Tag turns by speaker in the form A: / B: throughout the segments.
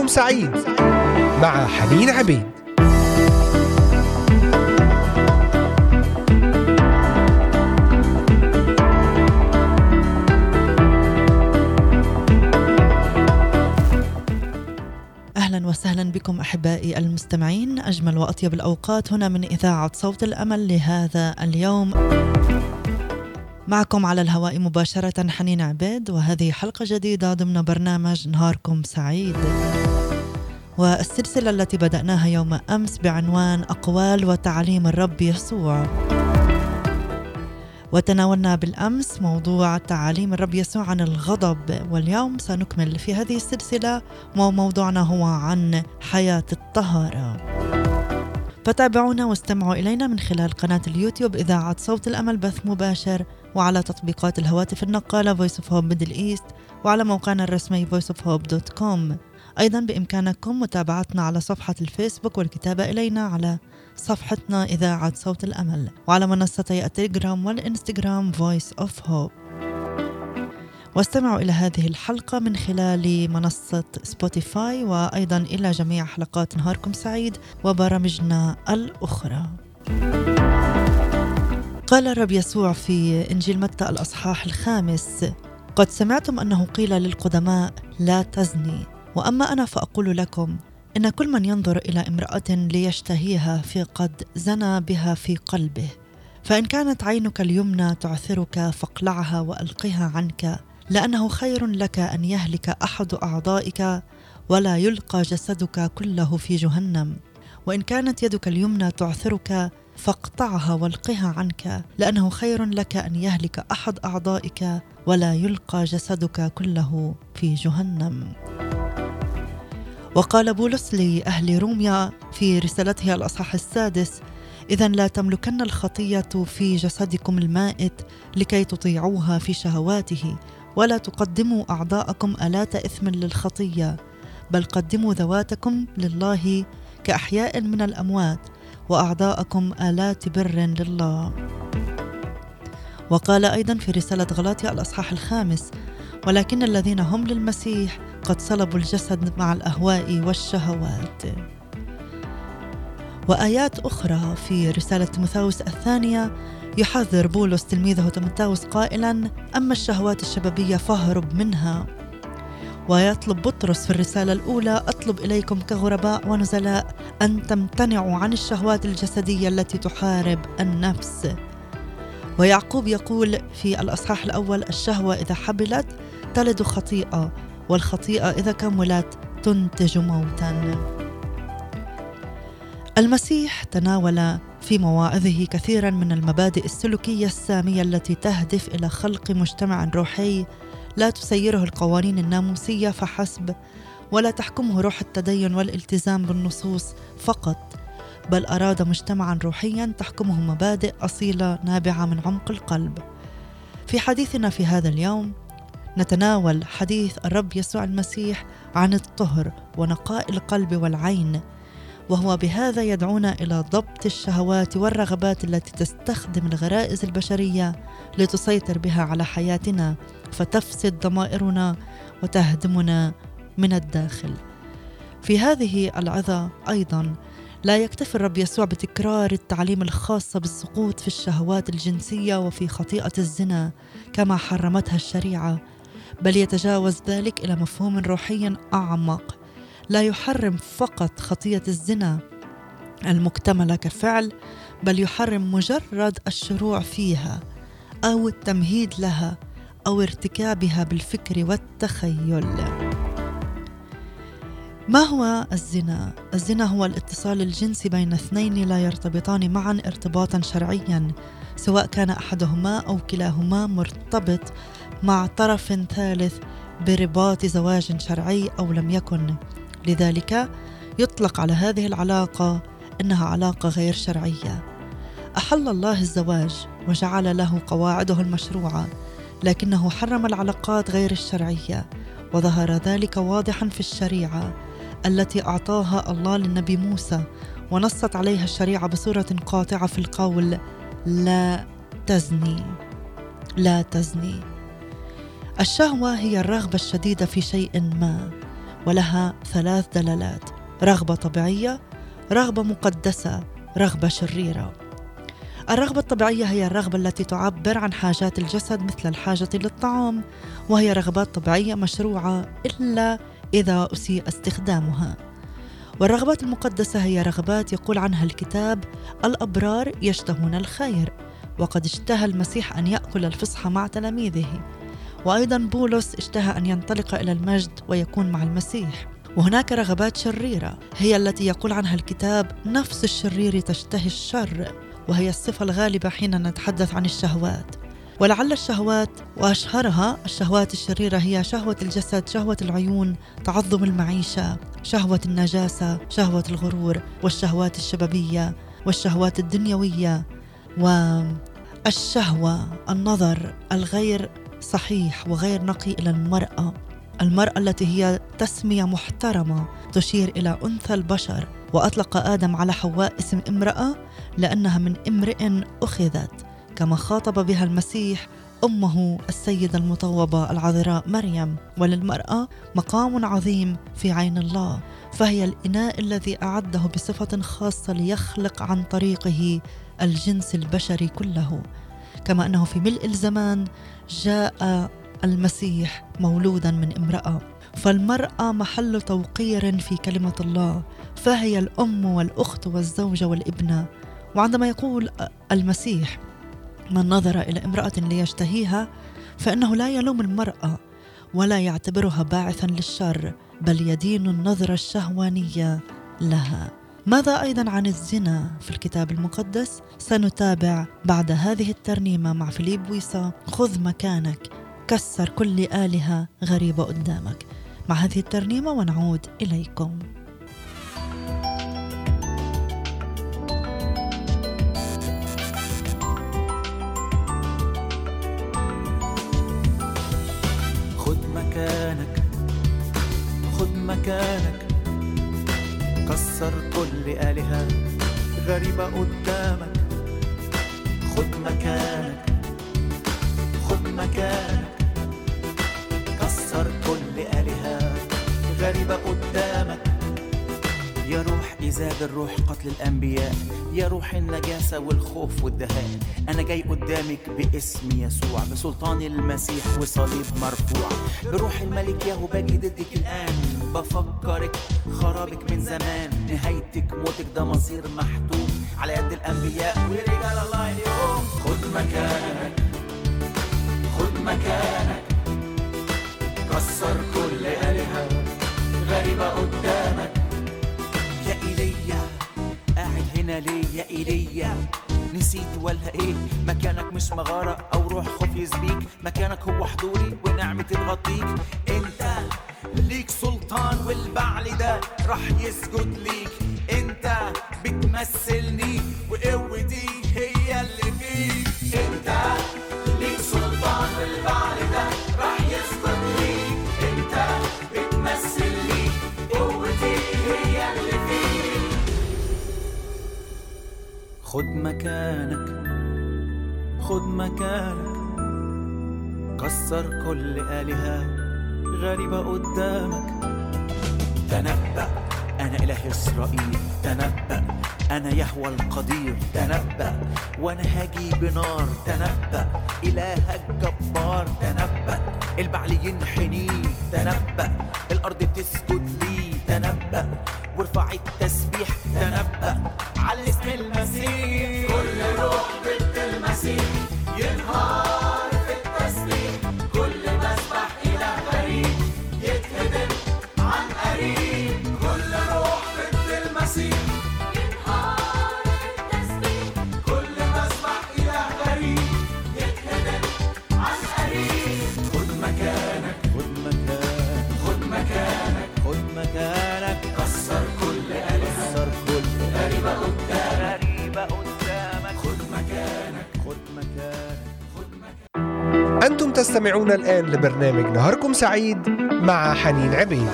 A: نهاركم سعيد مع حنين عبيد.
B: أهلا وسهلا بكم أحبائي المستمعين. أجمل وأطيب الأوقات هنا من إذاعة صوت الأمل لهذا اليوم. معكم على الهواء مباشرة حنين عبيد وهذه حلقة جديدة ضمن برنامج نهاركم سعيد. والسلسلة التي بدأناها يوم أمس بعنوان أقوال وتعاليم الرب يسوع. وتناولنا بالأمس موضوع تعاليم الرب يسوع عن الغضب واليوم سنكمل في هذه السلسلة وموضوعنا هو عن حياة الطهارة. فتابعونا واستمعوا إلينا من خلال قناة اليوتيوب إذاعة صوت الأمل بث مباشر وعلى تطبيقات الهواتف النقالة Voice of Hope Middle East وعلى موقعنا الرسمي voiceofhope.com أيضا بإمكانكم متابعتنا على صفحة الفيسبوك والكتابة إلينا على صفحتنا إذاعة صوت الأمل. وعلى منصتي التليجرام والإنستغرام Voice of Hope. واستمعوا إلى هذه الحلقة من خلال منصة سبوتيفاي وأيضا إلى جميع حلقات نهاركم سعيد وبرامجنا الأخرى. قال الرب يسوع في إنجيل متى الأصحاح الخامس قد سمعتم أنه قيل للقدماء لا تزني وأما أنا فأقول لكم إن كل من ينظر إلى امرأة ليشتهيها فقد زنى بها في قلبه فإن كانت عينك اليمنى تعثرك فاقلعها وألقها عنك لأنه خير لك أن يهلك أحد أعضائك ولا يلقى جسدك كله في جهنم. وإن كانت يدك اليمنى تعثرك فاقطعها والقها عنك لأنه خير لك أن يهلك أحد أعضائك ولا يلقى جسدك كله في جهنم. وقال بولس لأهل روميا في رسالته الأصحاح السادس اذا لا تملكن الخطية في جسدكم المائت لكي تطيعوها في شهواته ولا تقدموا أعضاءكم ألات إثم للخطية بل قدموا ذواتكم لله كأحياء من الأموات وأعضاءكم آلات بر لله. وقال أيضا في رسالة غلاطيا الأصحاح الخامس ولكن الذين هم للمسيح قد صلبوا الجسد مع الأهواء والشهوات. وآيات أخرى في رسالة تيموثاوس الثانية يحذر بولس تلميذه تيموثاوس قائلا أما الشهوات الشبابية فاهرب منها. ويطلب بطرس في الرسالة الأولى أطلب إليكم كغرباء ونزلاء أن تمتنعوا عن الشهوات الجسدية التي تحارب النفس. ويعقوب يقول في الأصحاح الأول الشهوة إذا حبلت تلد خطيئة والخطيئة إذا كملت تنتج موتا. المسيح تناول في مواعظه كثيرا من المبادئ السلوكية السامية التي تهدف إلى خلق مجتمع روحي لا تسيره القوانين الناموسية فحسب ولا تحكمه روح التدين والالتزام بالنصوص فقط بل أراد مجتمعا روحيا تحكمه مبادئ أصيلة نابعة من عمق القلب. في حديثنا في هذا اليوم نتناول حديث الرب يسوع المسيح عن الطهر ونقاء القلب والعين وهو بهذا يدعونا إلى ضبط الشهوات والرغبات التي تستخدم الغرائز البشرية لتسيطر بها على حياتنا فتفسد ضمائرنا وتهدمنا من الداخل. في هذه العظة أيضا لا يكتفي الرب يسوع بتكرار التعليم الخاصة بالسقوط في الشهوات الجنسية وفي خطيئة الزنا كما حرمتها الشريعة بل يتجاوز ذلك إلى مفهوم روحي أعمق. لا يحرم فقط خطية الزنا المكتملة كفعل بل يحرم مجرد الشروع فيها أو التمهيد لها أو ارتكابها بالفكر والتخيل. ما هو الزنا؟ الزنا هو الاتصال الجنسي بين اثنين لا يرتبطان معا ارتباطا شرعيا سواء كان أحدهما أو كلاهما مرتبط مع طرف ثالث برباط زواج شرعي أو لم يكن. لذلك يطلق على هذه العلاقة إنها علاقة غير شرعية. أحل الله الزواج وجعل له قواعده المشروعة لكنه حرم العلاقات غير الشرعية وظهر ذلك واضحا في الشريعة التي أعطاها الله للنبي موسى ونصت عليها الشريعة بصورة قاطعة في القول لا تزني. لا تزني. الشهوة هي الرغبة الشديدة في شيء ما ولها ثلاث دلالات. رغبة طبيعية رغبة مقدسة رغبة شريرة. الرغبة الطبيعية هي الرغبة التي تعبر عن حاجات الجسد مثل الحاجة للطعام وهي رغبات طبيعية مشروعة إلا إذا أسيء استخدامها. والرغبات المقدسة هي رغبات يقول عنها الكتاب الأبرار يشتهون الخير وقد اشتهى المسيح أن يأكل الفصحى مع تلاميذه. وأيضا بولس اشتهى أن ينطلق إلى المجد ويكون مع المسيح. وهناك رغبات شريرة هي التي يقول عنها الكتاب نفس الشرير تشتهي الشر وهي الصفة الغالبة حين نتحدث عن الشهوات. ولعل الشهوات وأشهرها الشهوات الشريرة هي شهوة الجسد شهوة العيون تعظم المعيشة شهوة النجاسة شهوة الغرور والشهوات الشبابية والشهوات الدنيوية والشهوة النظر الغير صحيح وغير نقي إلى المرأة. المرأة التي هي تسمية محترمة تشير إلى أنثى البشر. وأطلق آدم على حواء اسم امرأة لأنها من امرئ أخذت كما خاطب بها المسيح أمه السيدة المطوبة العذراء مريم. وللمرأة مقام عظيم في عين الله فهي الإناء الذي أعده بصفة خاصة ليخلق عن طريقه الجنس البشري كله. كما أنه في ملء الزمان جاء المسيح مولودا من امرأة. فالمرأة محل توقير في كلمة الله فهي الأم والأخت والزوجة والابنة. وعندما يقول المسيح من نظر إلى امرأة ليشتهيها فإنه لا يلوم المرأة ولا يعتبرها باعثا للشر بل يدين النظره الشهوانية لها. ماذا أيضا عن الزنا في الكتاب المقدس؟ سنتابع بعد هذه الترنيمة مع فيليب ويسا. خذ مكانك. كسر كل آلهة غريبة قدامك. مع هذه الترنيمة ونعود إليكم.
C: مكانك. خد مكانك. كسر كل آلهة غريبة قدامك. خد مكانك خد مكانك. كسر كل آلهة غريبة قدامك. يا روح إزاد الروح قتل الأنبياء. يا روح النجاسة والخوف والدهاء. أنا جاي قدامك باسم يسوع بسلطان المسيح وصليب مرفوع. بروح الملك ياهو باجي ضدك الآن. بفكرك خرابك من زمان. نهايتك موتك ده مصير محتوم. على يد الأنبياء. ورجال الله اليوم. خد مكانك. خد مكانك. كسر كل آلهة غريبة قدامك. يا إيليا قاعد هنا ليه يا إيليا. نسيت ولا إيه؟ مكانك مش مغارة أو روح خوف يسبيك مكانك هو حضوري ونعمة تغطيك أنت ليك سلطان والبعل ده راح يسجد ليك. أنت بتمثلني وقوتي خد مكانك خد مكانك. كسر كل آلهة غريبة قدامك. تنبأ أنا إله إسرائيل. تنبأ أنا يهوى القدير. تنبأ وأنا هاجي بنار. تنبأ إلهك جبار. تنبأ. البعل ينحني تنبأ. الأرض تسجد لي تنبأ. وارفع التسبيح تنبأ. على اسم المسيح. كل روح ضد المسيح. ينهار.
A: تستمعون الآن لبرنامج نهاركم سعيد مع حنين عبيد.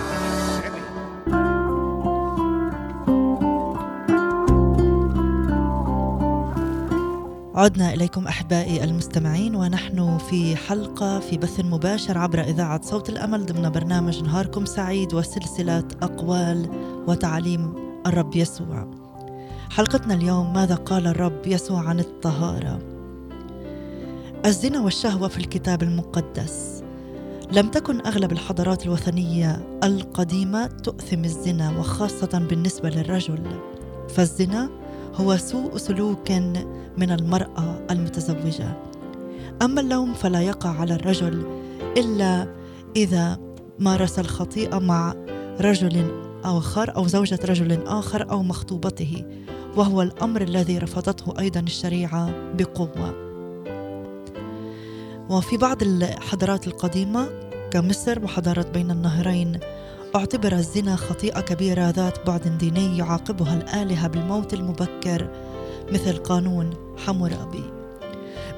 B: عدنا إليكم أحبائي المستمعين ونحن في حلقة في بث مباشر عبر إذاعة صوت الأمل ضمن برنامج نهاركم سعيد وسلسلة أقوال وتعاليم الرب يسوع. حلقتنا اليوم ماذا قال الرب يسوع عن الطهارة؟ الزنا والشهوة في الكتاب المقدس. لم تكن أغلب الحضارات الوثنية القديمة تؤثم الزنا وخاصة بالنسبة للرجل. فالزنا هو سوء سلوك من المرأة المتزوجة. أما اللوم فلا يقع على الرجل إلا إذا مارس الخطيئة مع رجل آخر أو زوجة رجل آخر أو مخطوبته وهو الأمر الذي رفضته أيضا الشريعة بقوة. وفي بعض الحضارات القديمة كمصر وحضارة بين النهرين. أعتبر الزنا خطيئة كبيرة ذات بعد ديني يعاقبها الآلهة بالموت المبكر مثل قانون حمورابي.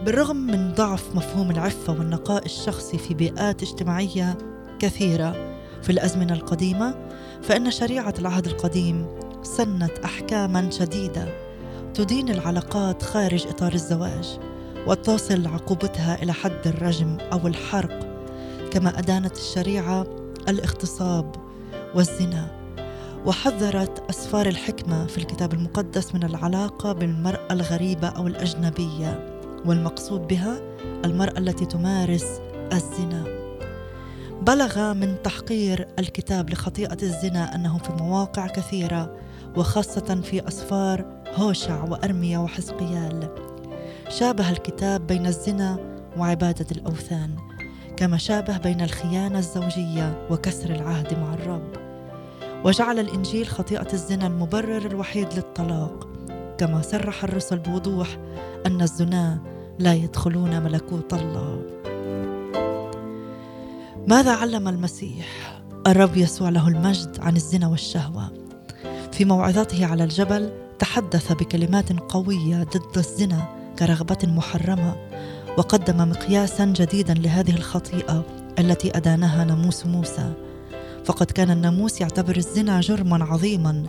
B: بالرغم من ضعف مفهوم العفة والنقاء الشخصي في بيئات اجتماعية كثيرة في الأزمنة القديمة فإن شريعة العهد القديم سنت أحكاما شديدة تدين العلاقات خارج إطار الزواج. وتصل عقوبتها إلى حد الرجم أو الحرق كما أدانت الشريعة الاغتصاب والزنا. وحذرت أسفار الحكمة في الكتاب المقدس من العلاقة بالمرأة الغريبة أو الأجنبية والمقصود بها المرأة التي تمارس الزنا. بلغ من تحقير الكتاب لخطيئة الزنا أنه في مواقع كثيرة وخاصة في أسفار هوشع وأرميا وحزقيال. شابه الكتاب بين الزنا وعبادة الأوثان كما شابه بين الخيانة الزوجية وكسر العهد مع الرب. وجعل الإنجيل خطيئة الزنا المبرر الوحيد للطلاق كما صرح الرسل بوضوح أن الزنا لا يدخلون ملكوت الله. ماذا علم المسيح؟ الرب يسوع له المجد عن الزنا والشهوة. في موعظته على الجبل تحدث بكلمات قوية ضد الزنا كرغبه محرمة وقدم مقياسا جديدا لهذه الخطيئة التي أدانها ناموس موسى. فقد كان الناموس يعتبر الزنا جرما عظيما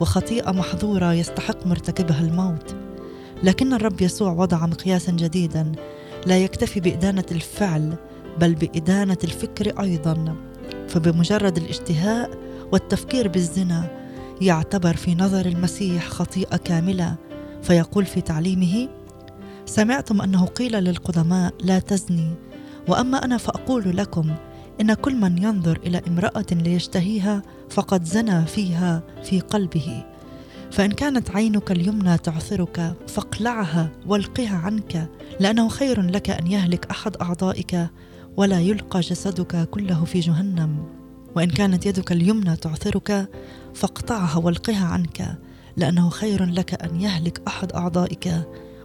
B: وخطيئة محظورة يستحق مرتكبها الموت. لكن الرب يسوع وضع مقياسا جديدا لا يكتفي بإدانة الفعل بل بإدانة الفكر أيضا. فبمجرد الاشتهاء والتفكير بالزنا يعتبر في نظر المسيح خطيئة كاملة فيقول في تعليمه سمعتم أنه قيل للقدماء لا تزني وأما أنا فأقول لكم إن كل من ينظر إلى امرأة ليشتهيها فقد زنى فيها في قلبه. فإن كانت عينك اليمنى تعثرك فاقلعها والقها عنك لأنه خير لك أن يهلك أحد أعضائك ولا يلقى جسدك كله في جهنم. وإن كانت يدك اليمنى تعثرك فاقطعها والقها عنك لأنه خير لك أن يهلك أحد أعضائك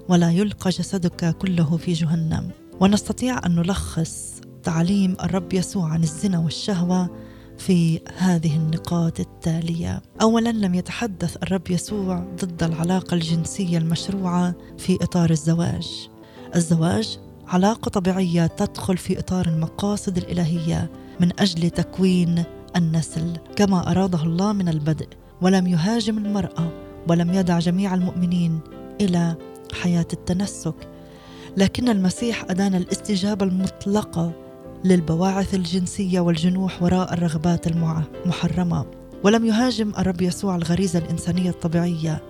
B: ولا يلقى جسدك كله في جهنم. ونستطيع أن نلخص تعليم الرب يسوع عن الزنا والشهوة في هذه النقاط التالية. اولا لم يتحدث الرب يسوع ضد العلاقة الجنسية المشروعة في إطار الزواج. الزواج علاقة طبيعية تدخل في إطار المقاصد الإلهية من أجل تكوين النسل. كما أراده الله من البدء ولم يهاجم المرأة ولم يدع جميع المؤمنين إلى حياة التنسك. لكن المسيح أدان الاستجابة المطلقة للبواعث الجنسية والجنوح وراء الرغبات المحرمه ولم يهاجم الرب يسوع الغريزة الإنسانية الطبيعية.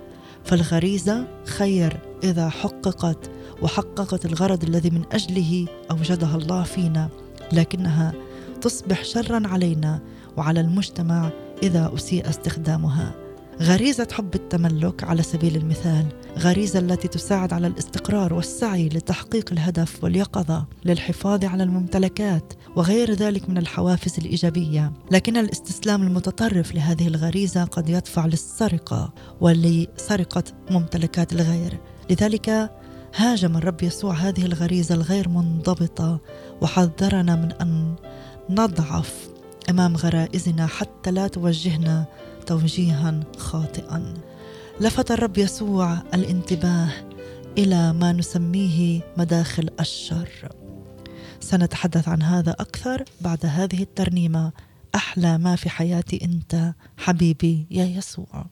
B: فالغريزة خير إذا حققت وحققت الغرض الذي من أجله أوجدها الله فينا. لكنها تصبح شرا علينا وعلى المجتمع إذا أسيء استخدامها. غريزة حب التملك على سبيل المثال غريزة التي تساعد على الاستقرار والسعي لتحقيق الهدف واليقظة للحفاظ على الممتلكات وغير ذلك من الحوافز الإيجابية. لكن الاستسلام المتطرف لهذه الغريزة قد يدفع للسرقة ولسرقة ممتلكات الغير. لذلك هاجم الرب يسوع هذه الغريزة الغير منضبطة وحذرنا من أن نضعف أمام غرائزنا حتى لا توجهنا توجيها خاطئا. لفت الرب يسوع الانتباه إلى ما نسميه مداخل الشر. سنتحدث عن هذا أكثر بعد هذه
C: الترنيمة. أحلى ما في حياتي أنت حبيبي يا يسوع.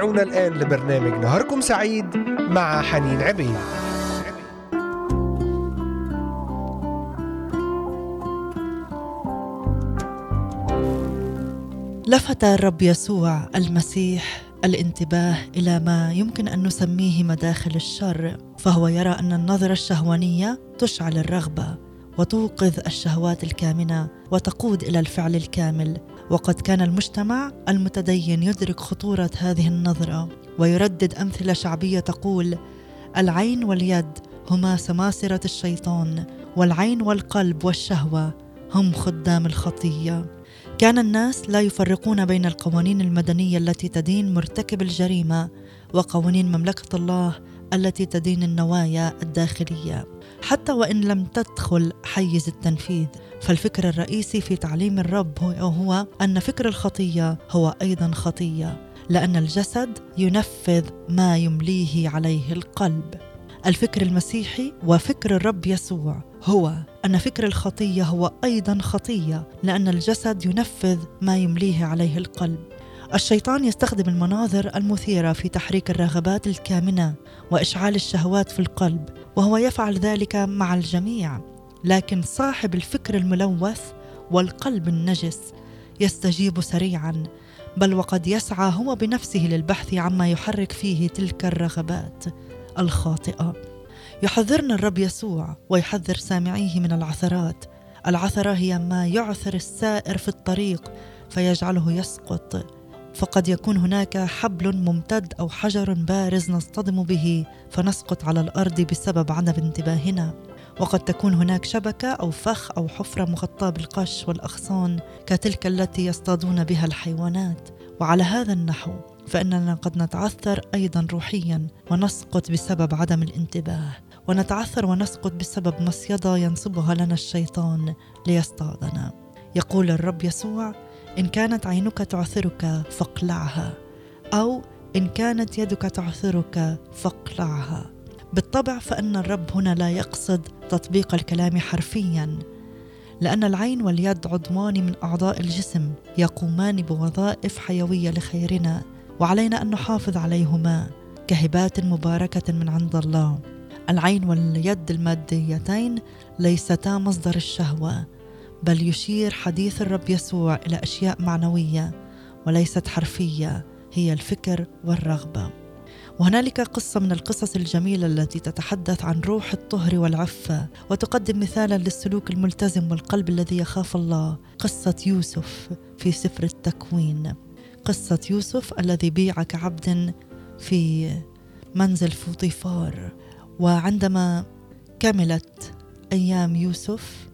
A: تستمعون الآن لبرنامج نهاركم سعيد مع حنين عبيد.
B: لفت الرب يسوع المسيح الانتباه إلى ما يمكن أن نسميه مداخل الشر فهو يرى أن النظرة الشهوانية تشعل الرغبة وتوقظ الشهوات الكامنة وتقود إلى الفعل الكامل. وقد كان المجتمع المتدين يدرك خطورة هذه النظرة ويردد أمثلة شعبية تقول العين واليد هما سماسرة الشيطان والعين والقلب والشهوة هم خدام الخطية. كان الناس لا يفرقون بين القوانين المدنية التي تدين مرتكب الجريمة وقوانين مملكة الله التي تدين النوايا الداخلية حتى وإن لم تدخل حيز التنفيذ. فالفكر الرئيسي في تعليم الرب هو- أن فكر الخطية هو أيضا خطية لأن الجسد ينفذ ما يمليه عليه القلب. الفكر المسيحي وفكر الرب يسوع هو أن فكر الخطية هو أيضا خطية لأن الجسد ينفذ ما يمليه عليه القلب. الشيطان يستخدم المناظر المثيرة في تحريك الرغبات الكامنة وإشعال الشهوات في القلب وهو يفعل ذلك مع الجميع. لكن صاحب الفكر الملوث والقلب النجس يستجيب سريعا بل وقد يسعى هو بنفسه للبحث عما يحرك فيه تلك الرغبات الخاطئة. يحذرنا الرب يسوع ويحذر سامعيه من العثرات. العثرة هي ما يعثر السائر في الطريق فيجعله يسقط. فقد يكون هناك حبل ممتد أو حجر بارز نصطدم به فنسقط على الأرض بسبب عدم انتباهنا. وقد تكون هناك شبكة أو فخ أو حفرة مغطاة بالقش والأغصان كتلك التي يصطادون بها الحيوانات. وعلى هذا النحو فإننا قد نتعثر أيضا روحيا ونسقط بسبب عدم الانتباه ونتعثر ونسقط بسبب مصيدة ينصبها لنا الشيطان ليصطادنا. يقول الرب يسوع إن كانت عينك تعثرك فاقلعها أو إن كانت يدك تعثرك فاقلعها. بالطبع فإن الرب هنا لا يقصد تطبيق الكلام حرفيا لأن العين واليد عضوان من أعضاء الجسم يقومان بوظائف حيوية لخيرنا وعلينا أن نحافظ عليهما كهبات مباركة من عند الله. العين واليد الماديتين ليستا مصدر الشهوة بل يشير حديث الرب يسوع إلى أشياء معنوية وليست حرفية هي الفكر والرغبة. وهنالك قصة من القصص الجميلة التي تتحدث عن روح الطهر والعفة. وتقدم مثالا للسلوك الملتزم والقلب الذي يخاف الله قصة يوسف في سفر التكوين. قصة يوسف الذي بيع كعبد في منزل فوطيفار. وعندما كملت أيام يوسف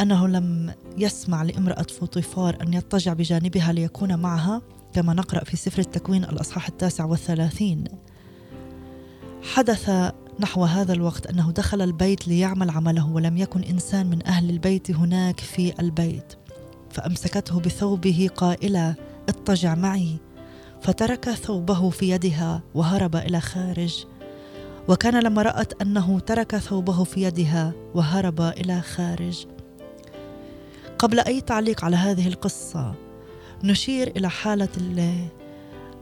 B: أنه لم يسمع لامرأة فوطيفار أن يضطجع بجانبها ليكون معها كما نقرأ في سفر التكوين الأصحاح التاسع والثلاثين. حدث نحو هذا الوقت أنه دخل البيت ليعمل عمله ولم يكن إنسان من أهل البيت هناك في البيت فأمسكته بثوبه قائله اضطجع معي. فترك ثوبه في يدها وهرب إلى خارج وكان لما رأت أنه ترك ثوبه في يدها وهرب إلى خارج. قبل أي تعليق على هذه القصة نشير إلى حالة ال-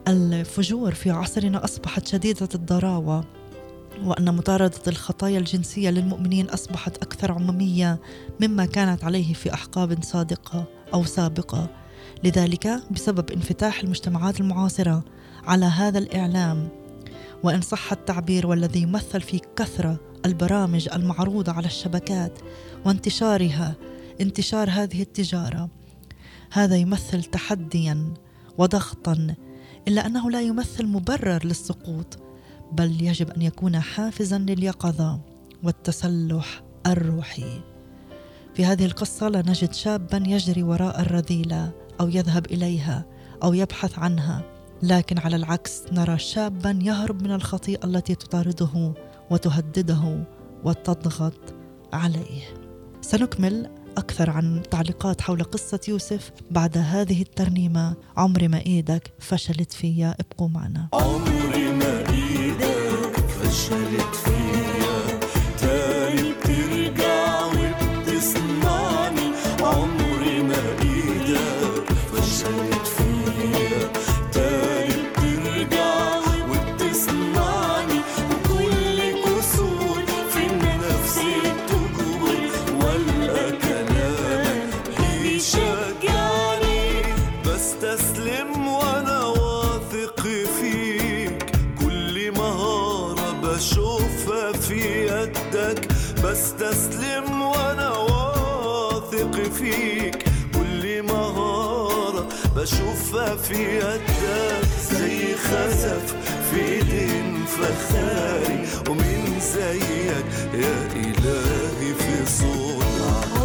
B: الفجور في عصرنا أصبحت شديدة الضراوة وأن مطاردة الخطايا الجنسية للمؤمنين أصبحت أكثر عمومية مما كانت عليه في أحقاب صادقة أو سابقة. لذلك بسبب انفتاح المجتمعات المعاصرة على هذا الإعلام وإن صح التعبير والذي يمثل في كثرة البرامج المعروضة على الشبكات وانتشارها انتشار هذه التجارة. هذا يمثل تحديا وضغطا إلا أنه لا يمثل مبرر للسقوط بل يجب أن يكون حافزا لليقظة والتسلح الروحي. في هذه القصة لا نجد شابا يجري وراء الرذيلة أو يذهب إليها أو يبحث عنها لكن على العكس نرى شابا يهرب من الخطيئة التي تطارده وتهدده وتضغط عليه. سنكمل أكثر عن تعليقات حول قصة يوسف بعد هذه الترنيمة. عمري ما إيدك فشلت فيا ابقوا معنا.
D: عمري ما إيدك فشلت فيا. في يدك زي خزف في ايدين فخاري ومين زيك يا إلهي في صنع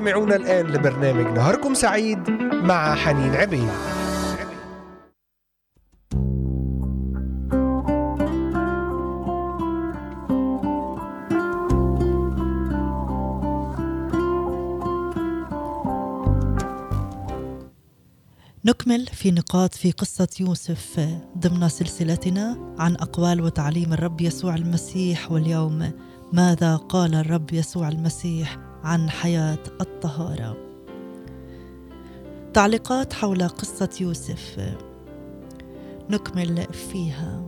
A: تستمعون الآن لبرنامج نهاركم سعيد مع حنين عبيد.
B: نكمل في نقاط في قصة يوسف ضمن سلسلتنا عن أقوال وتعليم الرب يسوع المسيح واليوم. ماذا قال الرب يسوع المسيح؟ عن حياة الطهارة. تعليقات حول قصة يوسف نكمل فيها.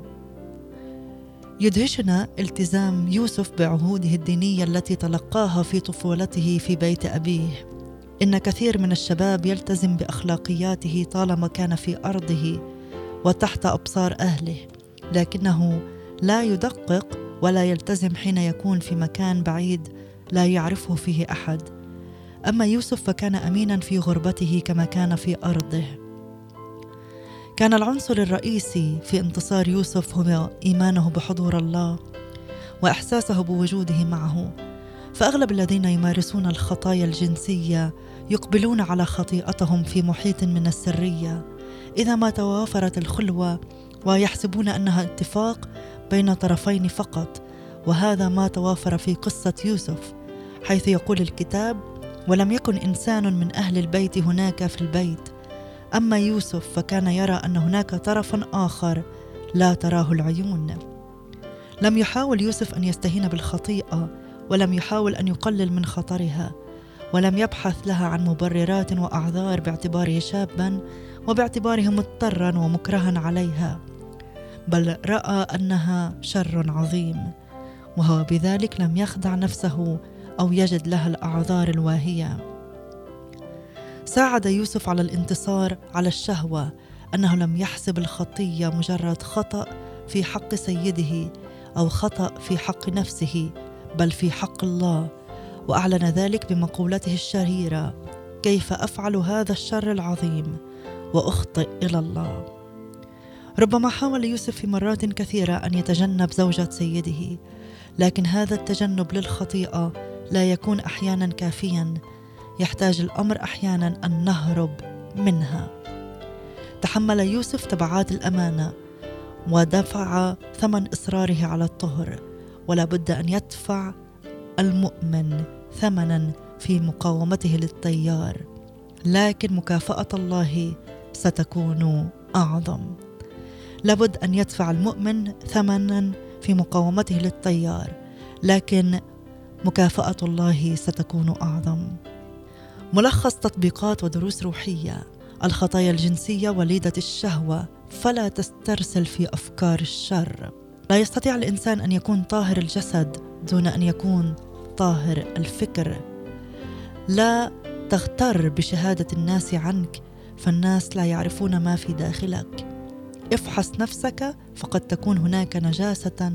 B: يدهشنا التزام يوسف بعهوده الدينية التي تلقاها في طفولته في بيت أبيه. إن كثير من الشباب يلتزم بأخلاقياته طالما كان في أرضه وتحت أبصار أهله لكنه لا يدقق ولا يلتزم حين يكون في مكان بعيد لا يعرفه فيه أحد. أما يوسف فكان أمينا في غربته كما كان في أرضه. كان العنصر الرئيسي في انتصار يوسف هو إيمانه بحضور الله وإحساسه بوجوده معه. فأغلب الذين يمارسون الخطايا الجنسية يقبلون على خطيئتهم في محيط من السرية. إذا ما توافرت الخلوة ويحسبون أنها اتفاق بين طرفين فقط وهذا ما توافر في قصة يوسف. حيث يقول الكتاب ولم يكن إنسان من أهل البيت هناك في البيت. أما يوسف فكان يرى أن هناك طرفا آخر لا تراه العيون. لم يحاول يوسف أن يستهين بالخطيئة ولم يحاول أن يقلل من خطرها ولم يبحث لها عن مبررات وأعذار باعتباره شابا وباعتباره مضطرا ومكرها عليها بل رأى أنها شر عظيم وهو بذلك لم يخدع نفسه أو يجد لها الأعذار الواهية. ساعد يوسف على الانتصار على الشهوة أنه لم يحسب الخطية مجرد خطأ في حق سيده أو خطأ في حق نفسه بل في حق الله. وأعلن ذلك بمقولته الشهيرة كيف أفعل هذا الشر العظيم؟ وأخطئ إلى الله. ربما حاول يوسف في مرات كثيرة أن يتجنب زوجة سيده لكن هذا التجنب للخطيئة لا يكون أحيانا كافيا. يحتاج الأمر أحيانا أن نهرب منها. تحمل يوسف تبعات الأمانة ودفع ثمن إصراره على الطهر. ولا بد أن يدفع المؤمن ثمنا في مقاومته للتيار. لكن مكافأة الله ستكون أعظم. لابد أن يدفع المؤمن ثمنا في مقاومته للتيار. لكن مكافأة الله ستكون أعظم. ملخص تطبيقات ودروس روحية. الخطايا الجنسية وليدة الشهوة. فلا تسترسل في أفكار الشر. لا يستطيع الإنسان أن يكون طاهر الجسد دون أن يكون طاهر الفكر. لا تغتر بشهادة الناس عنك فالناس لا يعرفون ما في داخلك. افحص نفسك فقد تكون هناك نجاسة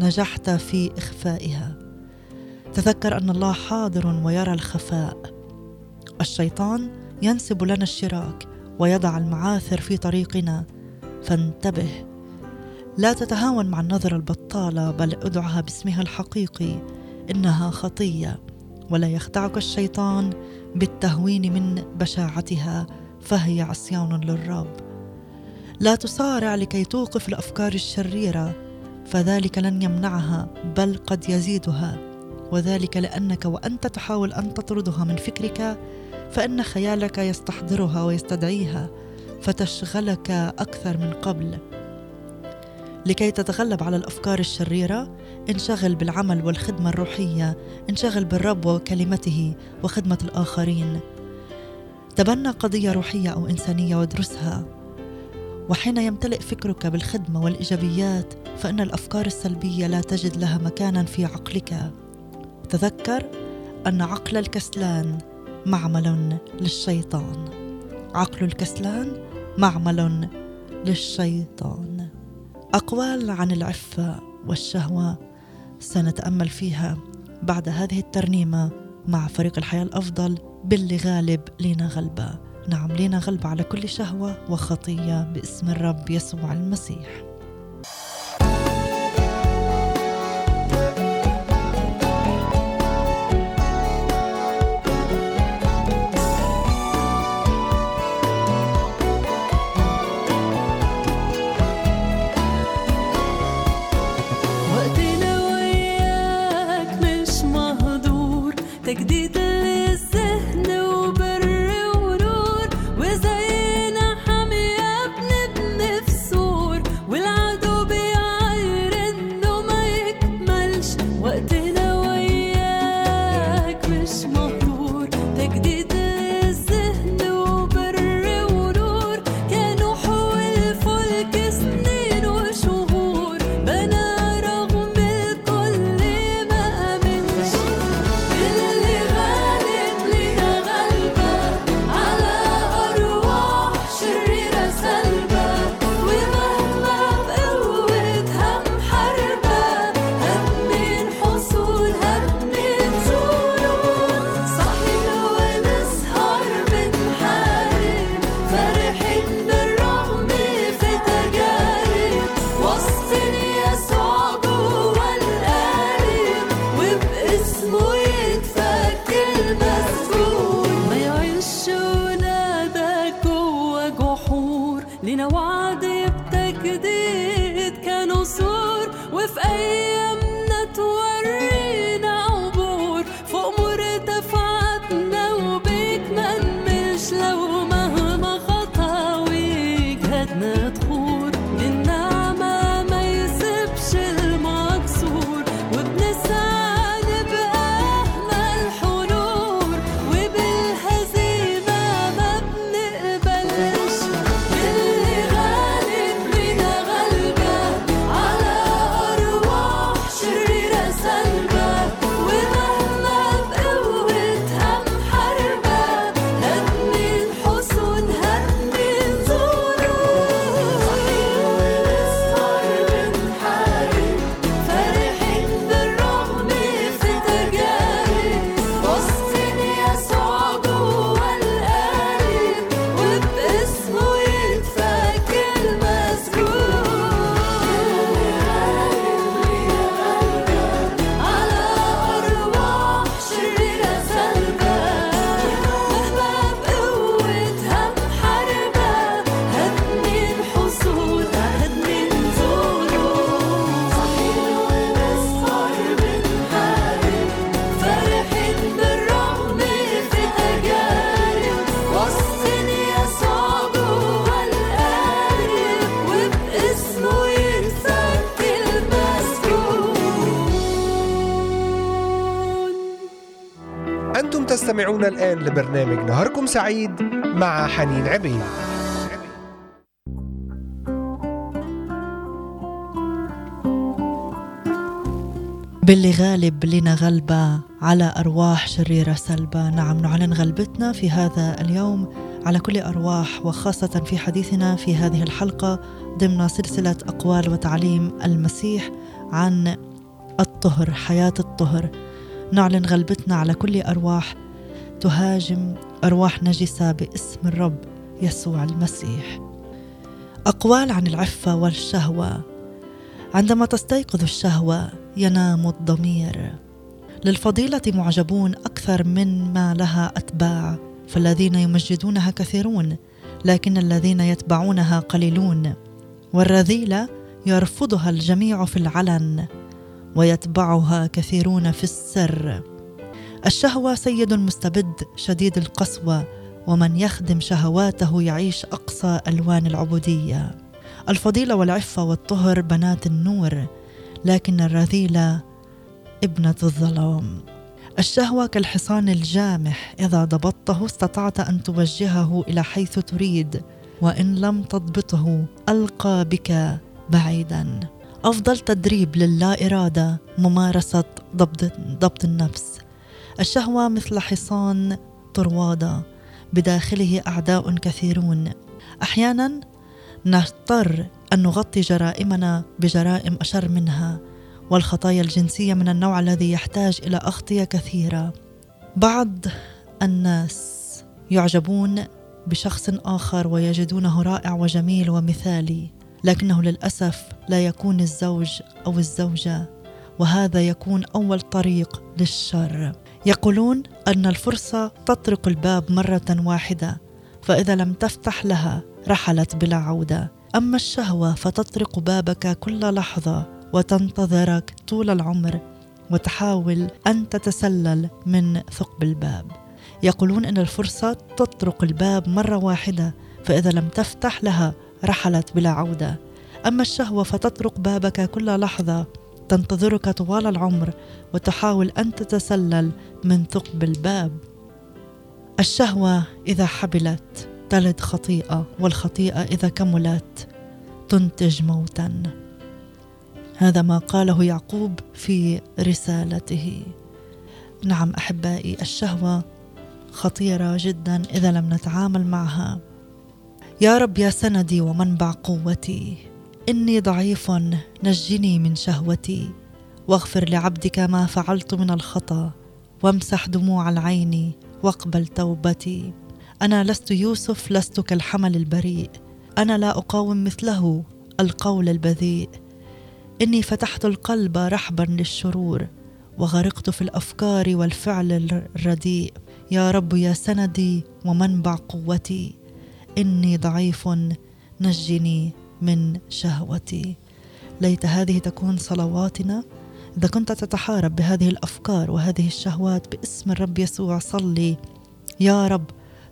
B: نجحت في إخفائها. تذكر أن الله حاضر ويرى الخفاء. الشيطان ينسب لنا الشراك ويضع المعاثر في طريقنا. فانتبه. لا تتهاون مع النظرة البطالة بل ادعها باسمها الحقيقي. إنها خطية ولا يخدعك الشيطان بالتهوين من بشاعتها فهي عصيان للرب. لا تصارع لكي توقف الأفكار الشريرة فذلك لن يمنعها بل قد يزيدها. وذلك لأنك وأنت تحاول أن تطردها من فكرك فإن خيالك يستحضرها ويستدعيها فتشغلك أكثر من قبل. لكي تتغلب على الأفكار الشريرة انشغل بالعمل والخدمة الروحية انشغل بالرب وكلمته وخدمة الآخرين. تبنى قضية روحية أو إنسانية وادرسها. وحين يمتلئ فكرك بالخدمة والإيجابيات فإن الأفكار السلبية لا تجد لها مكانا في عقلك. تذكر أن عقل الكسلان معمل للشيطان. عقل الكسلان معمل للشيطان. أقوال عن العفة والشهوة سنتأمل فيها بعد هذه الترنيمة مع فريق الحياة الأفضل باللي غالب لينا غلبة. نعم لينا غلبة على كل شهوة وخطية باسم الرب يسوع المسيح.
A: تستمعون الآن لبرنامج نهاركم سعيد مع حنين عبيد.
B: باللي غالب لنا غلبة على أرواح شريرة سلبة. نعم نعلن غلبتنا في هذا اليوم على كل أرواح وخاصة في حديثنا في هذه الحلقة ضمن سلسلة أقوال وتعليم المسيح عن الطهر حياة الطهر. نعلن غلبتنا على كل أرواح تهاجم أرواح نجسة باسم الرب يسوع المسيح. أقوال عن العفة والشهوة. عندما تستيقظ الشهوة ينام الضمير. للفضيلة معجبون أكثر من ما لها أتباع فالذين يمجدونها كثيرون لكن الذين يتبعونها قليلون. والرذيلة يرفضها الجميع في العلن ويتبعها كثيرون في السر. الشهوة سيد مستبد شديد القسوة ومن يخدم شهواته يعيش أقصى ألوان العبودية. الفضيلة والعفة والطهر بنات النور لكن الرذيلة ابنة الظلام. الشهوة كالحصان الجامح إذا ضبطته استطعت أن توجهه إلى حيث تريد وإن لم تضبطه ألقى بك بعيدا. أفضل تدريب للا إرادة ممارسة ضبط, ضبط النفس. الشهوة مثل حصان طروادة بداخله أعداء كثيرون. أحيانا نضطر أن نغطي جرائمنا بجرائم أشر منها والخطايا الجنسية من النوع الذي يحتاج إلى أغطية كثيرة. بعض الناس يعجبون بشخص آخر ويجدونه رائع وجميل ومثالي لكنه للأسف لا يكون الزوج أو الزوجة وهذا يكون أول طريق للشر. يقولون أن الفرصة تطرق الباب مرة واحدة فإذا لم تفتح لها رحلت بلا عودة. أما الشهوة فتطرق بابك كل لحظة وتنتظرك طول العمر وتحاول أن تتسلل من ثقب الباب. يقولون أن الفرصة تطرق الباب مرة واحدة فإذا لم تفتح لها رحلت بلا عودة. أما الشهوة فتطرق بابك كل لحظة تنتظرك طوال العمر وتحاول أن تتسلل من ثقب الباب. الشهوة إذا حبلت تلد خطيئة والخطيئة إذا كملت تنتج موتا. هذا ما قاله يعقوب في رسالته. نعم أحبائي الشهوة خطيرة جدا إذا لم نتعامل معها. يا رب يا سندي ومنبع قوتي. إني ضعيف نجني من شهوتي. واغفر لعبدك ما فعلت من الخطأ وامسح دموع العين واقبل توبتي. أنا لست يوسف لست كالحمل البريء. أنا لا أقاوم مثله القول البذيء. إني فتحت القلب رحبا للشرور وغرقت في الأفكار والفعل الرديء. يا رب يا سندي ومنبع قوتي. إني ضعيف نجني من شهوتي. ليت هذه تكون صلواتنا. إذا كنت تتحارب بهذه الأفكار وهذه الشهوات باسم الرب يسوع صلي. يا رب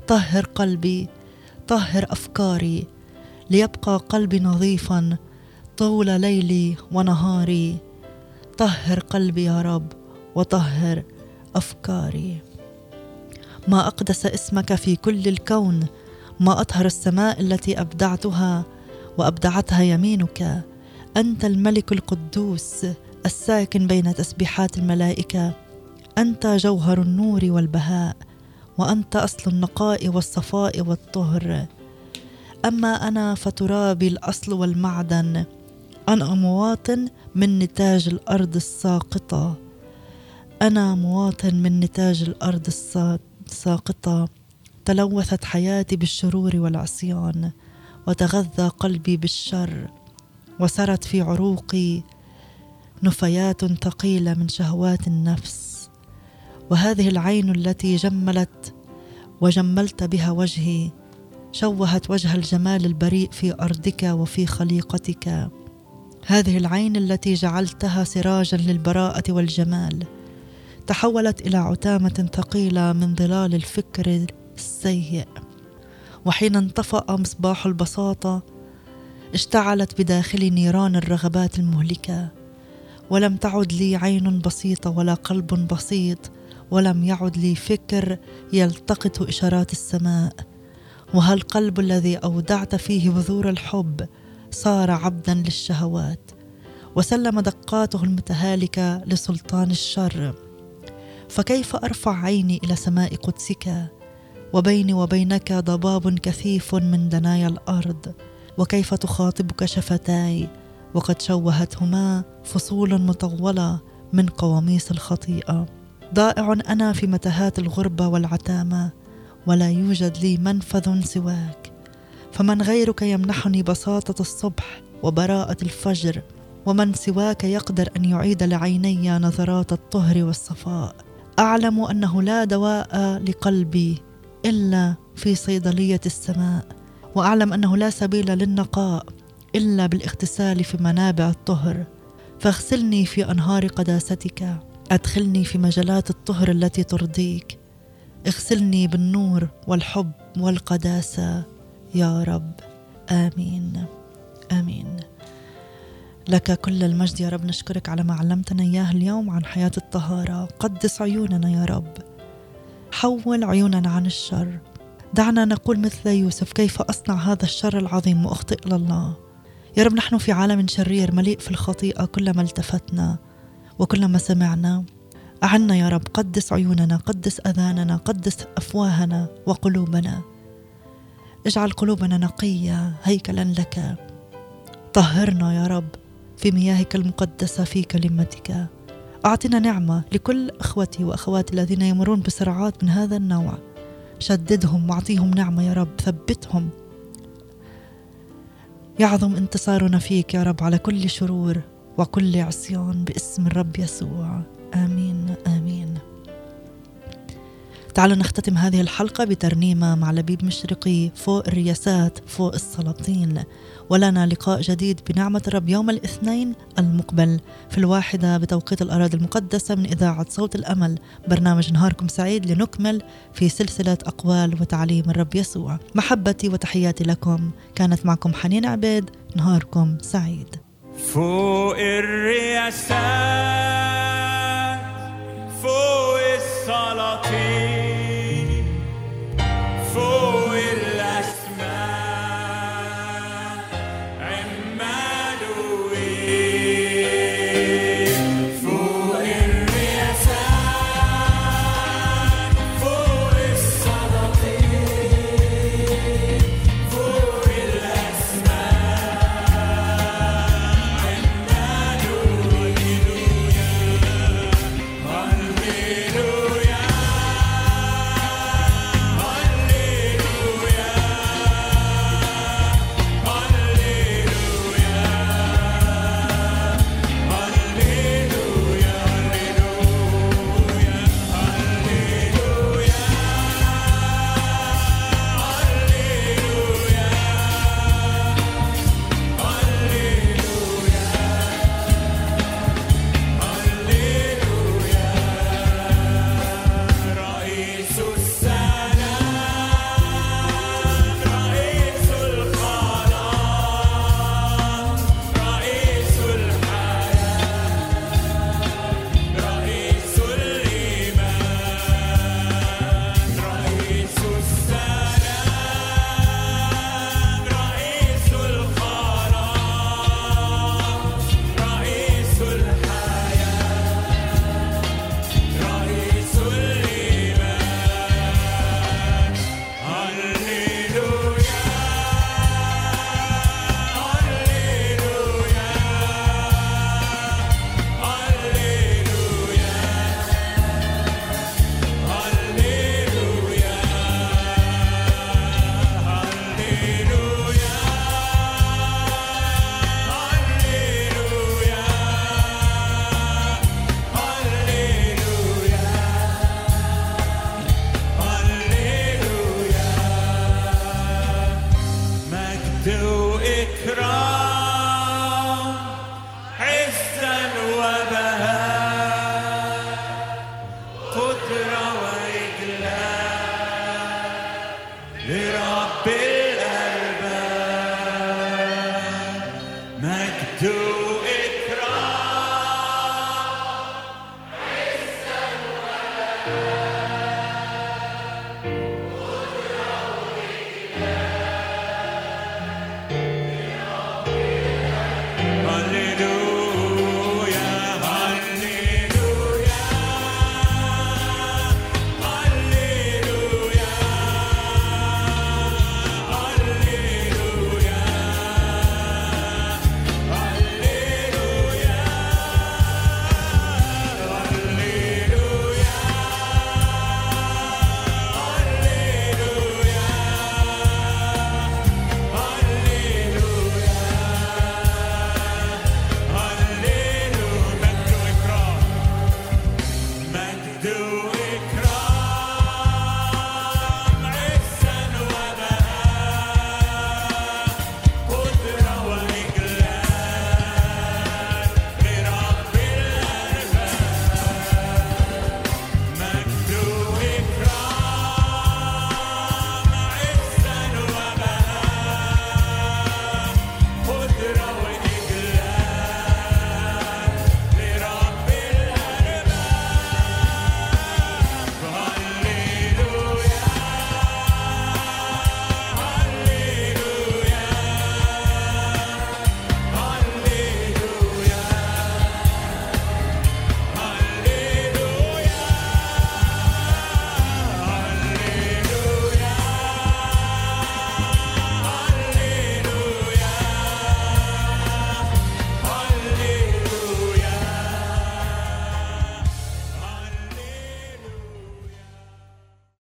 B: طهر قلبي. طهر أفكاري. ليبقى قلبي نظيفا طول ليلي ونهاري. طهر قلبي يا رب وطهر أفكاري. ما أقدس اسمك في كل الكون. ما أطهر السماء التي أبدعتها. وأبدعتها يمينك. أنت الملك القدوس الساكن بين تسبيحات الملائكة. أنت جوهر النور والبهاء وأنت أصل النقاء والصفاء والطهر. أما أنا فترابي الأصل والمعدن أنا مواطن من نتاج الأرض الساقطة. أنا مواطن من نتاج الأرض الساقطة تلوثت حياتي بالشرور والعصيان. وتغذى قلبي بالشر وسرت في عروقي نفيات ثقيله من شهوات النفس. وهذه العين التي جملت وجملت بها وجهي شوهت وجه الجمال البريء في أرضك وفي خليقتك. هذه العين التي جعلتها سراجا للبراءة والجمال تحولت إلى عتامة ثقيلة من ظلال الفكر السيء. وحين انطفأ مصباح البساطة اشتعلت بداخلي نيران الرغبات المهلكة. ولم تعد لي عين بسيطة ولا قلب بسيط ولم يعد لي فكر يلتقط إشارات السماء. وهل القلب الذي أودعت فيه بذور الحب صار عبدا للشهوات؟ وسلم دقاته المتهالكة لسلطان الشر. فكيف أرفع عيني إلى سماء قدسك؟ وبيني وبينك ضباب كثيف من دنايا الأرض وكيف تخاطبك شفتاي؟ وقد شوهتهما فصول مطولة من قواميس الخطيئة. ضائع أنا في متاهات الغربه والعتامة ولا يوجد لي منفذ سواك. فمن غيرك يمنحني بساطة الصبح وبراءة الفجر ومن سواك يقدر أن يعيد لعيني نظرات الطهر والصفاء. أعلم أنه لا دواء لقلبي إلا في صيدلية السماء وأعلم أنه لا سبيل للنقاء إلا بالاغتسال في منابع الطهر. فاغسلني في أنهار قداستك أدخلني في مجالات الطهر التي ترضيك. اغسلني بالنور والحب والقداسة يا رب. آمين. آمين. لك كل المجد يا رب. نشكرك على ما علمتنا إياه اليوم عن حياة الطهارة. قدس عيوننا يا رب. حول عيوننا عن الشر. دعنا نقول مثل يوسف كيف أصنع هذا الشر العظيم وأخطئ لله؟ يا رب نحن في عالم شرير مليء في الخطيئة كلما التفتنا وكلما سمعنا. أعنا يا رب قدس عيوننا قدس أذاننا قدس أفواهنا وقلوبنا. اجعل قلوبنا نقية هيكلا لك. طهرنا يا رب في مياهك المقدسة في كلمتك. أعطنا نعمة لكل إخوتي وأخواتي الذين يمرون بصراعات من هذا النوع. شددهم واعطيهم نعمة يا رب ثبتهم. يعظم انتصارنا فيك يا رب على كل شرور وكل عصيان باسم الرب يسوع. آمين آمين. تعالوا نختتم هذه الحلقة بترنيمة مع لبيب مشرقي فوق الرياسات فوق السلاطين. ولنا لقاء جديد بنعمة الرب يوم الاثنين المقبل. في الواحدة بتوقيت الأراضي المقدسة من إذاعة صوت الأمل. برنامج نهاركم سعيد لنكمل في سلسلة أقوال وتعليم الرب يسوع. محبتي وتحياتي لكم. كانت معكم حنين عبيد. نهاركم سعيد.
E: فوق الرياسات